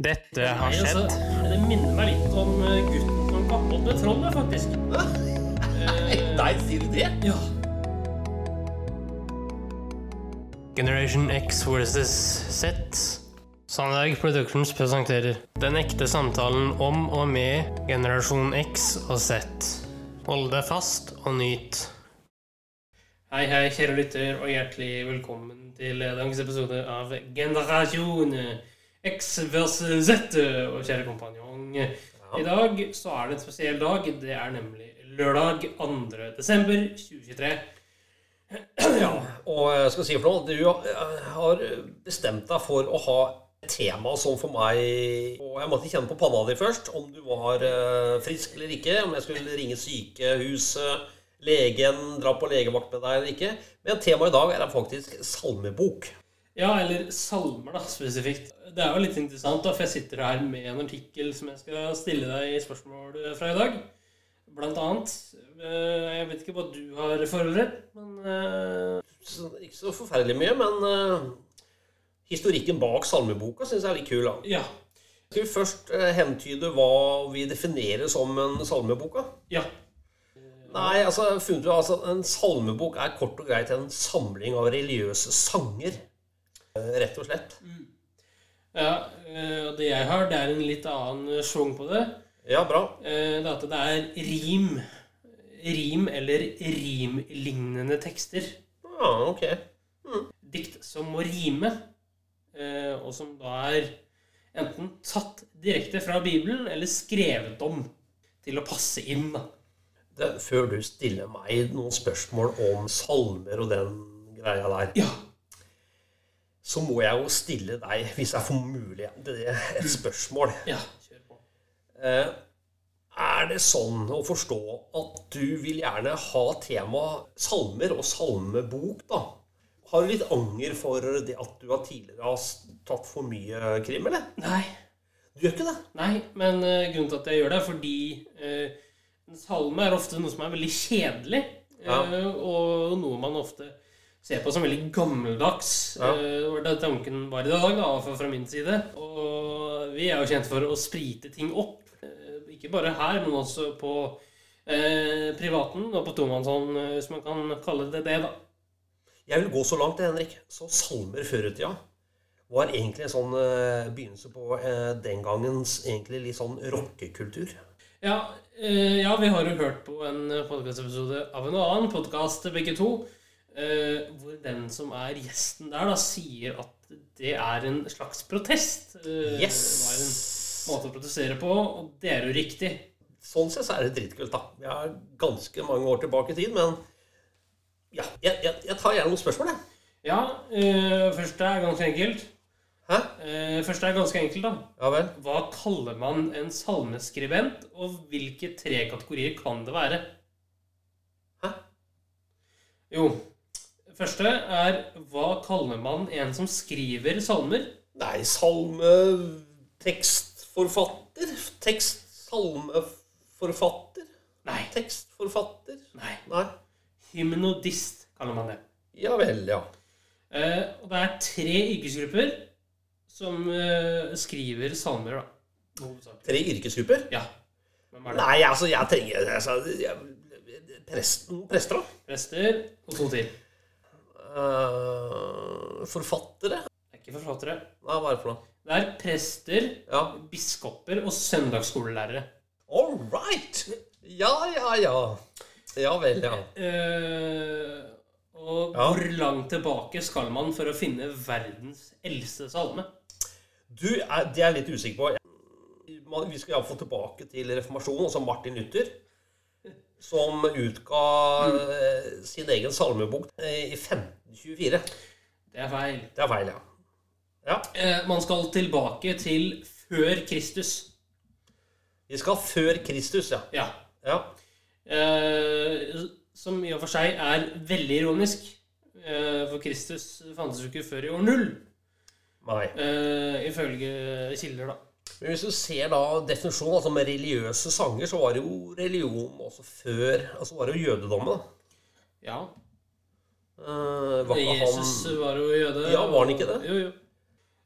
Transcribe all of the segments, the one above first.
Dette har Nei, altså, det minner meg litt om eh, gutten som kappet med trollet, faktisk. Eh, Nei, sier du det? ja. Generation X versus Z. Sandberg Productions presenterer Den ekte samtalen om og med generasjon X og Z. Hold deg fast og nyt. Hei, hei, kjære lytter, og hjertelig velkommen til dagens episode av Generasjon X versus Z. Og kjære kompanjong, i dag så er det en spesiell dag. Det er nemlig lørdag 2. desember 2023. Ja, og jeg skal si for noe, du eh, har bestemt deg for å ha et tema som for meg Og jeg måtte kjenne på panna di først, om du var eh, frisk eller ikke. Om jeg skulle ringe sykehuset, legen, dra på legevakt med deg eller ikke. Men temaet i dag er faktisk salmebok. Ja, eller salmer, da, spesifikt. Det er jo litt interessant, da, for jeg sitter her med en artikkel som jeg skal stille deg i spørsmål fra i dag. Blant annet. eh, Jeg vet ikke hva du har forholdet men eh, ikke så forferdelig mye, men eh, historikken bak salmeboka syns jeg er litt kul. da. ja. Skal vi først hentyde hva vi definerer som en salmeboka? Ja. Nei, altså, funnet ut altså, En salmebok er kort og greit en samling av religiøse sanger. Eh, Rett og slett. ja eh, og det jeg har, det er en litt annen schwung på det. Ja, bra. Eh, Det er at det er rim. Rim eller rimlignende tekster. Ja, ok. Dikt som må rime, eh, og som da er enten tatt direkte fra Bibelen eller skrevet om til å passe inn. da. Det, før du stiller meg noen spørsmål om salmer og den greia der, Ja. Så må jeg jo stille deg, hvis jeg får mulighet til det, et spørsmål. Ja, kjør på. Eh, Er det sånn å forstå at du vil gjerne ha tema salmer og salmebok, da? Har du litt anger for det at du tidligere har tatt for mye krim, eller? Nei, Du gjør ikke det? nei, men eh, grunnen til at jeg gjør det, er fordi eh, en salme er ofte noe som er veldig kjedelig, Ja. og noe man ofte ser på som veldig gammeldags. Ja. Uh, det tanken var i dag, da, fra, min side. Og vi er jo kjent for å sprite ting opp. Uh, ikke bare her, men også på uh, privaten og på tomannshånd, eh, hvis man kan kalle det det, da. Jeg vil gå så langt, Henrik. Så salmer før i tida var egentlig en sånn eh, begynnelse på eh, den gangens egentlig litt sånn rockekultur. Ja, eh, ja, vi har jo hørt på en podkastepisode av en annen podkast, begge to, eh, hvor den som er gjesten der, da sier at det er en slags protest. Uh, Yes! Det var en måte å protestere på, og det er jo riktig. Sånn sett så er det dritkult, da. Vi er ganske mange år tilbake i tid, men ja, jeg, jeg, jeg tar gjerne noen spørsmål, jeg. Ja, uh, første er ganske enkelt. Hæ? Uh, første er ganske enkelt, da. Ja vel. Hva kaller man en salmeskribent, og hvilke tre kategorier kan det være? Hæ? Jo, første er hva kaller man en som skriver salmer? Nei, salme... Tekstforfatter? Tekst... Salmeforfatter? Nei. Tekstforfatter? Nei. Nei. Hymnodist kaller man det. Ja vel, ja. Eh, og det er tre yrkesgrupper som eh, skriver salmer, da. Tre yrkesgrupper? Ja. Nei, altså, jeg trenger altså, jeg, prest, prester, da? Prester og to til. Eh, forfattere? Det er ikke forfattere. Nei, hva er det for noe? Det er prester, Ja. biskoper og søndagsskolelærere. All right! Ja, ja, ja. Ja vel, ja. Uh, og Ja. hvor langt tilbake skal man for å finne verdens eldste salme? Du, er, det er jeg litt usikker på. Vi skal iallfall tilbake til reformasjonen, altså Martin Luther, som utga mm. sin egen salmebok eh, i 1524. Det er feil. Det er feil, ja. Ja, Eh, man skal tilbake til før Kristus. Vi skal før Kristus, ja. Ja. ja. Eh, som i og for seg er veldig ironisk. Eh, for Kristus fantes jo ikke før i år null, Nei. eh, ifølge kilder, da. Men hvis du ser da definisjonen, altså med religiøse sanger, så var det jo religion også før Altså var det jo jødedommen, da. Ja. Eh, var Jesus han var jo jøde. Ja, var han ikke det? Jo, jo.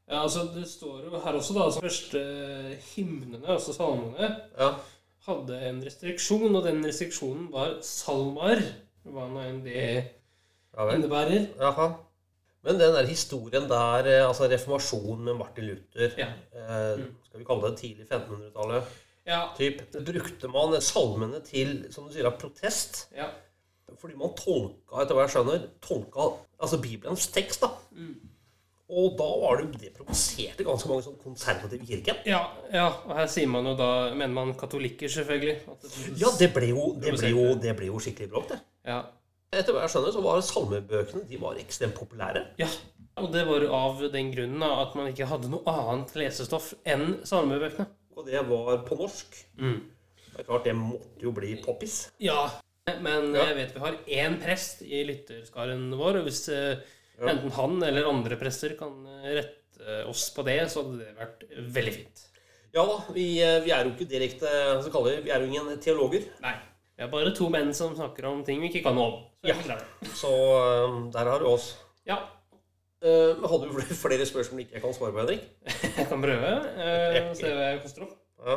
Ja, altså Det står jo her også, da, altså første himnene, altså salmene, Ja. hadde en restriksjon, og den restriksjonen var salmar. Hva nå enn det ja innebærer. Jaha. Men den der historien der, eh, altså reformasjonen med Martin Luther Ja. eh, Skal vi kalle det tidlig 1500-tallet? Ja. Typ, brukte man salmene til som du sier, av protest. ja. Fordi man tolka, etter hva jeg skjønner, tolka altså Bibelens tekst. da. Og da var det det provoserte ganske mange sånn konservative kirken. Ja, ja, og her sier man jo da Mener man katolikker, selvfølgelig. Det, Ja, det ble jo, det ble jo, det ble jo skikkelig bråk, det. ja. Etter hva jeg skjønner, så var salmebøkene de var ekstremt populære. ja. Og det var av den grunnen at man ikke hadde noe annet lesestoff enn salmebøkene. Og det var på norsk. Mm. Det er klart, det måtte jo bli poppis. Ja, men Ja. jeg vet vi har én prest i lytterskaren vår, og hvis eh, Ja. enten han eller andre prester kan eh, rette oss på det, så hadde det vært veldig fint. Ja da, vi, eh, vi er jo ikke direkte så kaller vi, vi er jo ingen teologer. Nei. Vi er bare to menn som snakker om ting vi ikke kan noe om. Så Ja. Så eh, der har du oss. ja. Eh, Men hadde du flere- spørsmål ikke jeg kan svare på, Henrik? Jeg kan prøve. Uh, se hva jeg koster opp. Ja.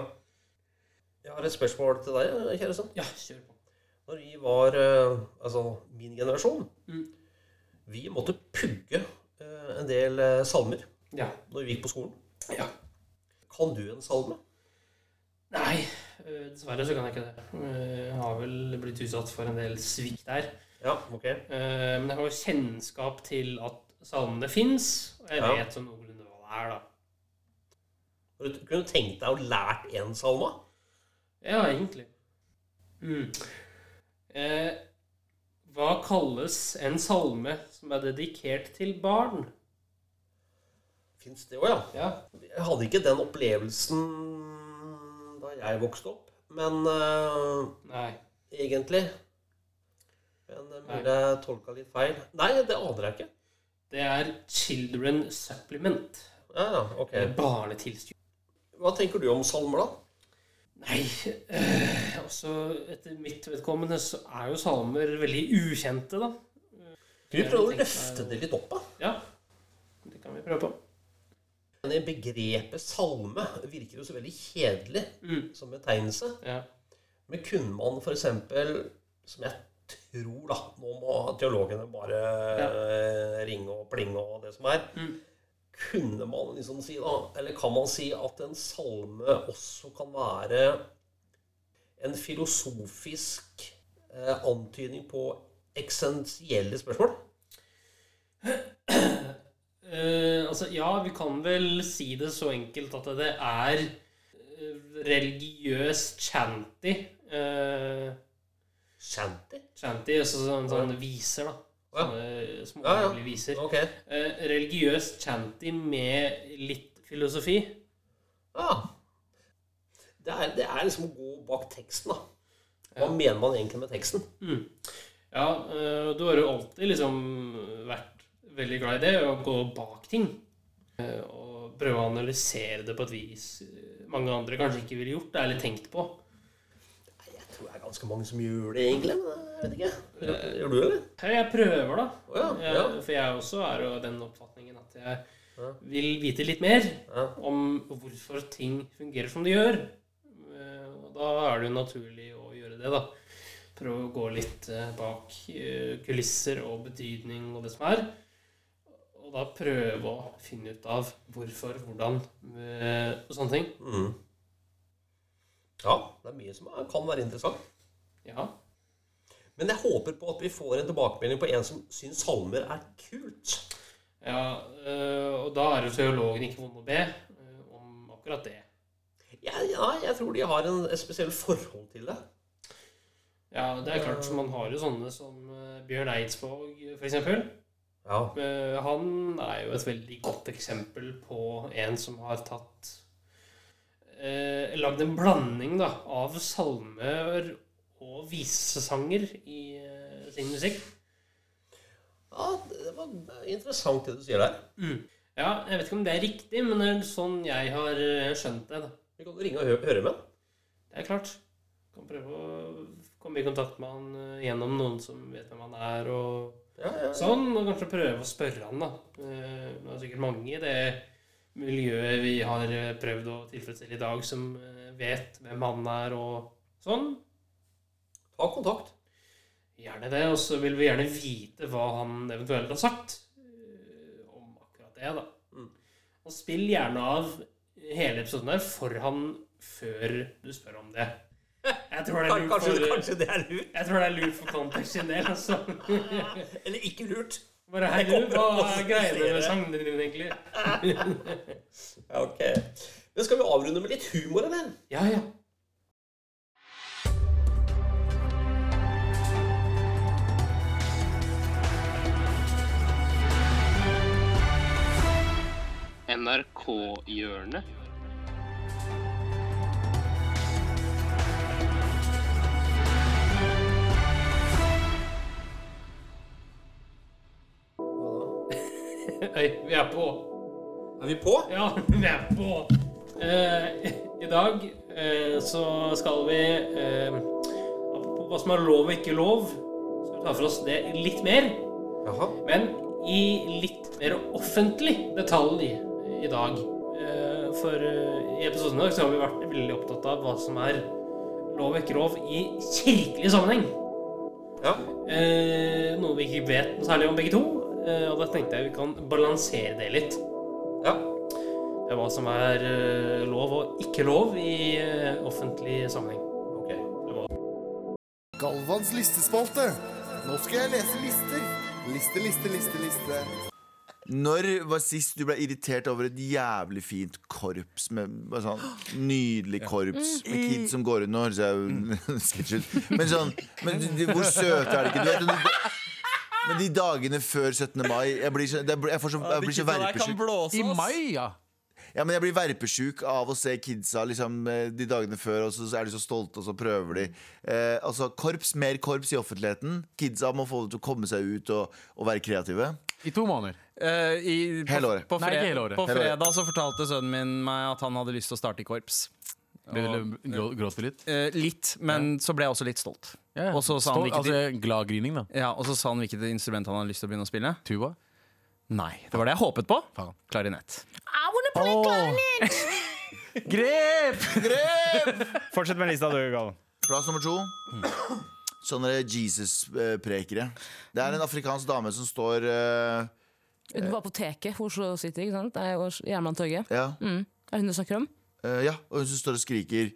Jeg har et spørsmål til deg, kjære sønn. Ja, kjør på. Når vi var uh, Altså min generasjon Mm. Vi måtte pugge eh, en del eh, salmer Ja. når vi gikk på skolen. ja. Kan du en salme? Nei, eh, dessverre så kan jeg ikke det. Eh, Jeg har vel blitt utsatt for en del svikt der. Ja, ok. Eh, Men jeg har jo kjennskap til at salmene fins, og jeg Ja. vet sånn noenlunde hva det er, da. Du kunne tenkt deg å lært en salme? Ja, egentlig. Mm. Eh, hva kalles en salme som er dedikert til barn? Fins det òg, ja. Ja. Jeg hadde ikke den opplevelsen da jeg vokste opp, men eh, Nei. egentlig Men eh, mulig jeg tolka litt feil. Nei, det aner jeg ikke. Det er Children Supplement. Ja, ja, ok. Eh, Barnetilskudd. Hva tenker du om salmer, da? Nei, eh, også etter mitt vedkommende så er jo salmer veldig ukjente, da. Skal vi prøve å løfte det litt opp, da? Ja, det kan vi prøve på. I Begrepet salme virker jo så veldig kjedelig Mm. som betegnelse. Ja. Men kunne man f.eks., som jeg tror da Nå må teologene bare ja. ringe og plinge og det som er. Mm. Kunne man liksom si da Eller kan man si at en salme også kan være en filosofisk eh, antydning på eksensielle spørsmål? Uh, altså, ja, vi kan vel si det så enkelt at det er eh, religiøs chanty. Eh, Shanty? Shanty, altså sånn, sånn viser, da. Ja. Sånne små Ja, ja. viser. Okay. Eh, religiøs chanty med litt filosofi. Ja. Det er, det er liksom å gå bak teksten, da. Hva Ja. mener man egentlig med teksten? Mm. Ja, eh, du har jo alltid liksom vært veldig glad i det, å gå bak ting. Eh, Og prøve å analysere det på et vis eh, mange andre kanskje ikke ville gjort det, eller tenkt på. Tror det er ganske mange som gjør det, egentlig. Men jeg vet ikke. Gjør, gjør du det? Jeg prøver, da. Oh, ja. Jeg, ja. For jeg også er jo den oppfatningen at jeg vil vite litt mer om hvorfor ting fungerer som de gjør. Eh, Og da er det jo naturlig å gjøre det, da. Prøve å gå litt eh, bak eh, kulisser og betydning og det som er. Og da prøve å finne ut av hvorfor, hvordan eh, og sånne ting. Mm. Ja, det er mye som er, kan være interessant. Ja. Men jeg håper på at vi får en tilbakemelding på en som syns salmer er kult. ja eh, og da er jo teologen ikke vond å be eh, om akkurat det. Ja, ja, jeg tror de har en, et spesielt forhold til det. Ja, det er klart. Man har jo sånne som eh, Bjørn Eidsvåg, f.eks. Ja. Han er jo et veldig godt eksempel på en som har tatt eh, Lagd en blanding da, av salmer og visesanger i eh, sin musikk. ja, det var interessant det du sier der. Ja, Jeg vet ikke om det er riktig, men det er sånn jeg har eh, skjønt det. da. Vi kan ringe og hø høre med han. Det er klart. Kan prøve å komme i kontakt med han eh, gjennom noen som vet hvem han er. og Ja, ja, ja. Sånn, og kanskje prøve å spørre han, da. Eh, Det er sikkert mange i det miljøet vi har eh, prøvd å tilfredsstille i dag, som eh, vet hvem han er og sånn. Ta kontakt. Gjerne det. Og så vil vi gjerne vite hva han eventuelt har sagt eh, om akkurat det, da. Mm. Og spill gjerne av hele episoden der for han før du spør om det. Jeg tror det er lurt Kanskje, for, kanskje det er lurt? jeg tror det er lurt for kontekst sin del, altså. Eller ikke lurt? Bare hei, du, hva er greiene med sangene dine, egentlig? Ja, ok. Men skal vi avrunde med litt humor, eller? Ja, ja. NRK-hjørnet. Er på. Er vi på? Ja, vi er på. Eh, I dag eh, så skal vi eh, Apropos hva som er lov og ikke lov, skal vi ta for oss det litt mer. Jaha. Men i litt mer offentlig detalj i, i dag. Eh, for eh, i episoden i dag så har vi vært veldig opptatt av hva som er lov og ikke lov i kirkelig sammenheng. Ja. Eh, noe vi ikke vet noe særlig om begge to. Eh, og da tenkte jeg vi kan balansere det litt. ja. Det hva som er eh, lov og ikke lov i eh, offentlig sammenheng. Ok. Galvans listespalte. Nå skal jeg lese lister. Liste, liste, liste, liste. Når var sist du ble irritert over et jævlig fint korps? Med, sånn Nydelig korps med kids som går rundt Nå høres ut. Men sånn men Hvor søte er de ikke? Du vet, men de dagene før 17. mai Jeg blir så, det, jeg får så, jeg blir så verpesjuk. I mai, ja. Ja, men jeg blir verpesjuk av å se kidsa liksom, eh, de dagene før, og så er de så stolte, og så prøver de. Eh, altså, korps, Mer korps i offentligheten. Kidsa må få det til å komme seg ut og, og være kreative. I to måneder. Eh, i, på, Hele året. På, fred, Nei, hele året. på fredag så fortalte sønnen min meg at han hadde lyst til å starte i korps. Ble du grå- Gråt litt? Eh, litt, men så ble jeg også litt stolt. Ja. Og så sa han hvilket, altså, da. ja, og så sa han hvilket instrument han hadde lyst til å begynne å spille. Tuba. Nei, det var det jeg håpet på. Faen. Klarinett. Grep! Grep! Fortsett med lista, du, Galvan. Plass nummer to. Sånne Jesus-prekere. Det er en afrikansk dame som står eh, Utenfor apoteket hvor Oslo City. ikke sant? Det er jo Jernbanetorget. ja, Mm. Er det hun du snakker om? Eh, ja, og hun som står og skriker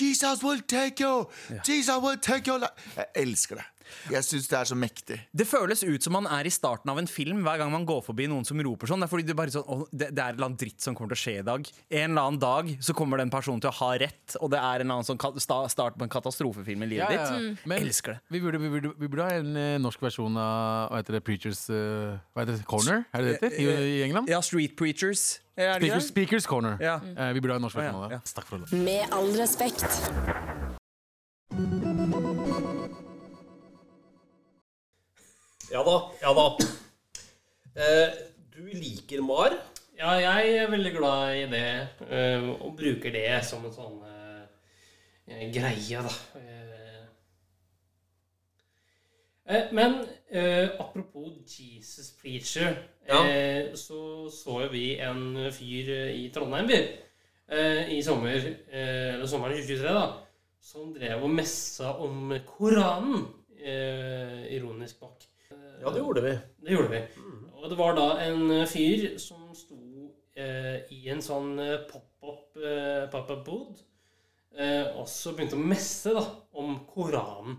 Jesus will take you! Jesus will take you!' Jeg elsker det. Jeg syns det er så mektig. Det føles ut som man er i starten av en film hver gang man går forbi noen som roper sånn. Det er fordi det, bare sånn, «Åh, det, det er et eller annet dritt som kommer til å skje i dag. En eller annen dag så kommer den personen til å ha rett, og det er en eller annen sånn sta- start på en katastrofefilm i livet Ja, ja. ditt. Men Elsker det. Vi burde, vi, burde, vi burde ha en eh, norsk versjon av Hva heter det? Preachers uh, Hva heter det? Corner? Er det det heter? I, I England? Ja, Street Preachers. Er Speakers. Speakers Corner. Ja. Eh, vi burde ha en norsk versjon av ja. det. Takk for det. Med all respekt. Ja da. Ja da. Eh, du liker Mar. Ja, jeg er veldig glad i det, eh, og bruker det som en sånn eh, greie, da. Eh, eh, Men eh, apropos Jesus Preacher, Ja. eh, så så jo vi en fyr eh, i Trondheim, vi, eh, i sommer, eh, eller sommeren 2023, da, som drev og messa om Koranen, eh, ironisk nok. Ja, det gjorde vi. Det gjorde vi. Og det var da en eh, fyr som sto eh, i en sånn eh, pop-up eh, pop bod eh, og så begynte å messe da, om Koranen.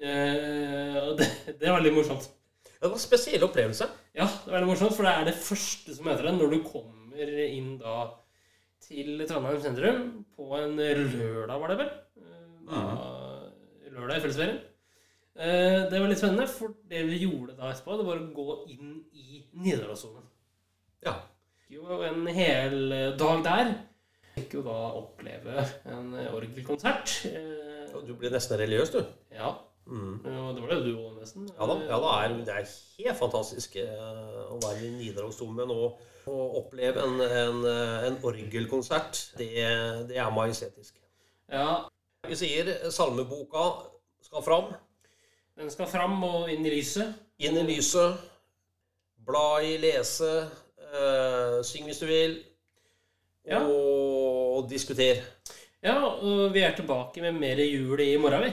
Eh, og det, det var litt morsomt. Det var en spesiell opplevelse. Ja, det var veldig morsomt, for det er det første som heter det når du kommer inn da til Trondheim sentrum på en lørdag, var det vel? Mm. Lørdag i fellesferien. Eh, Det var litt spennende, for det vi gjorde da etterpå, det var å gå inn i Nidarosdomen. Ja. Jo, en hel dag der. Fikk jo da oppleve en orgelkonsert. Eh, Og Du ble nesten religiøs, du. Ja, Mm. og det var det du òg, nesten. Ja da, ja, da er, det er helt fantastisk eh, å være i Nidarosdomen og, og oppleve en, en, eh, en orgelkonsert. Det, det er majestetisk. Ja, Vi sier salmeboka skal fram. Den skal fram og inn i lyset. Inn i lyset. Bla i, lese. Uh, syng hvis du vil. Ja. Og diskuter. Ja, og vi er tilbake med mer jul i morgen, vi.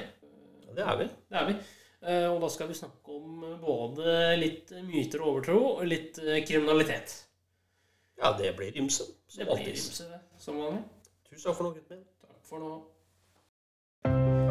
Det er vi. Det er vi. Eh, Og da skal vi snakke om både litt myter og overtro, og litt eh, kriminalitet. Ja, det blir ymse. Det Som blir alltid. ymse, som vanlig. Tusen takk for nå, gutten min. Takk for nå.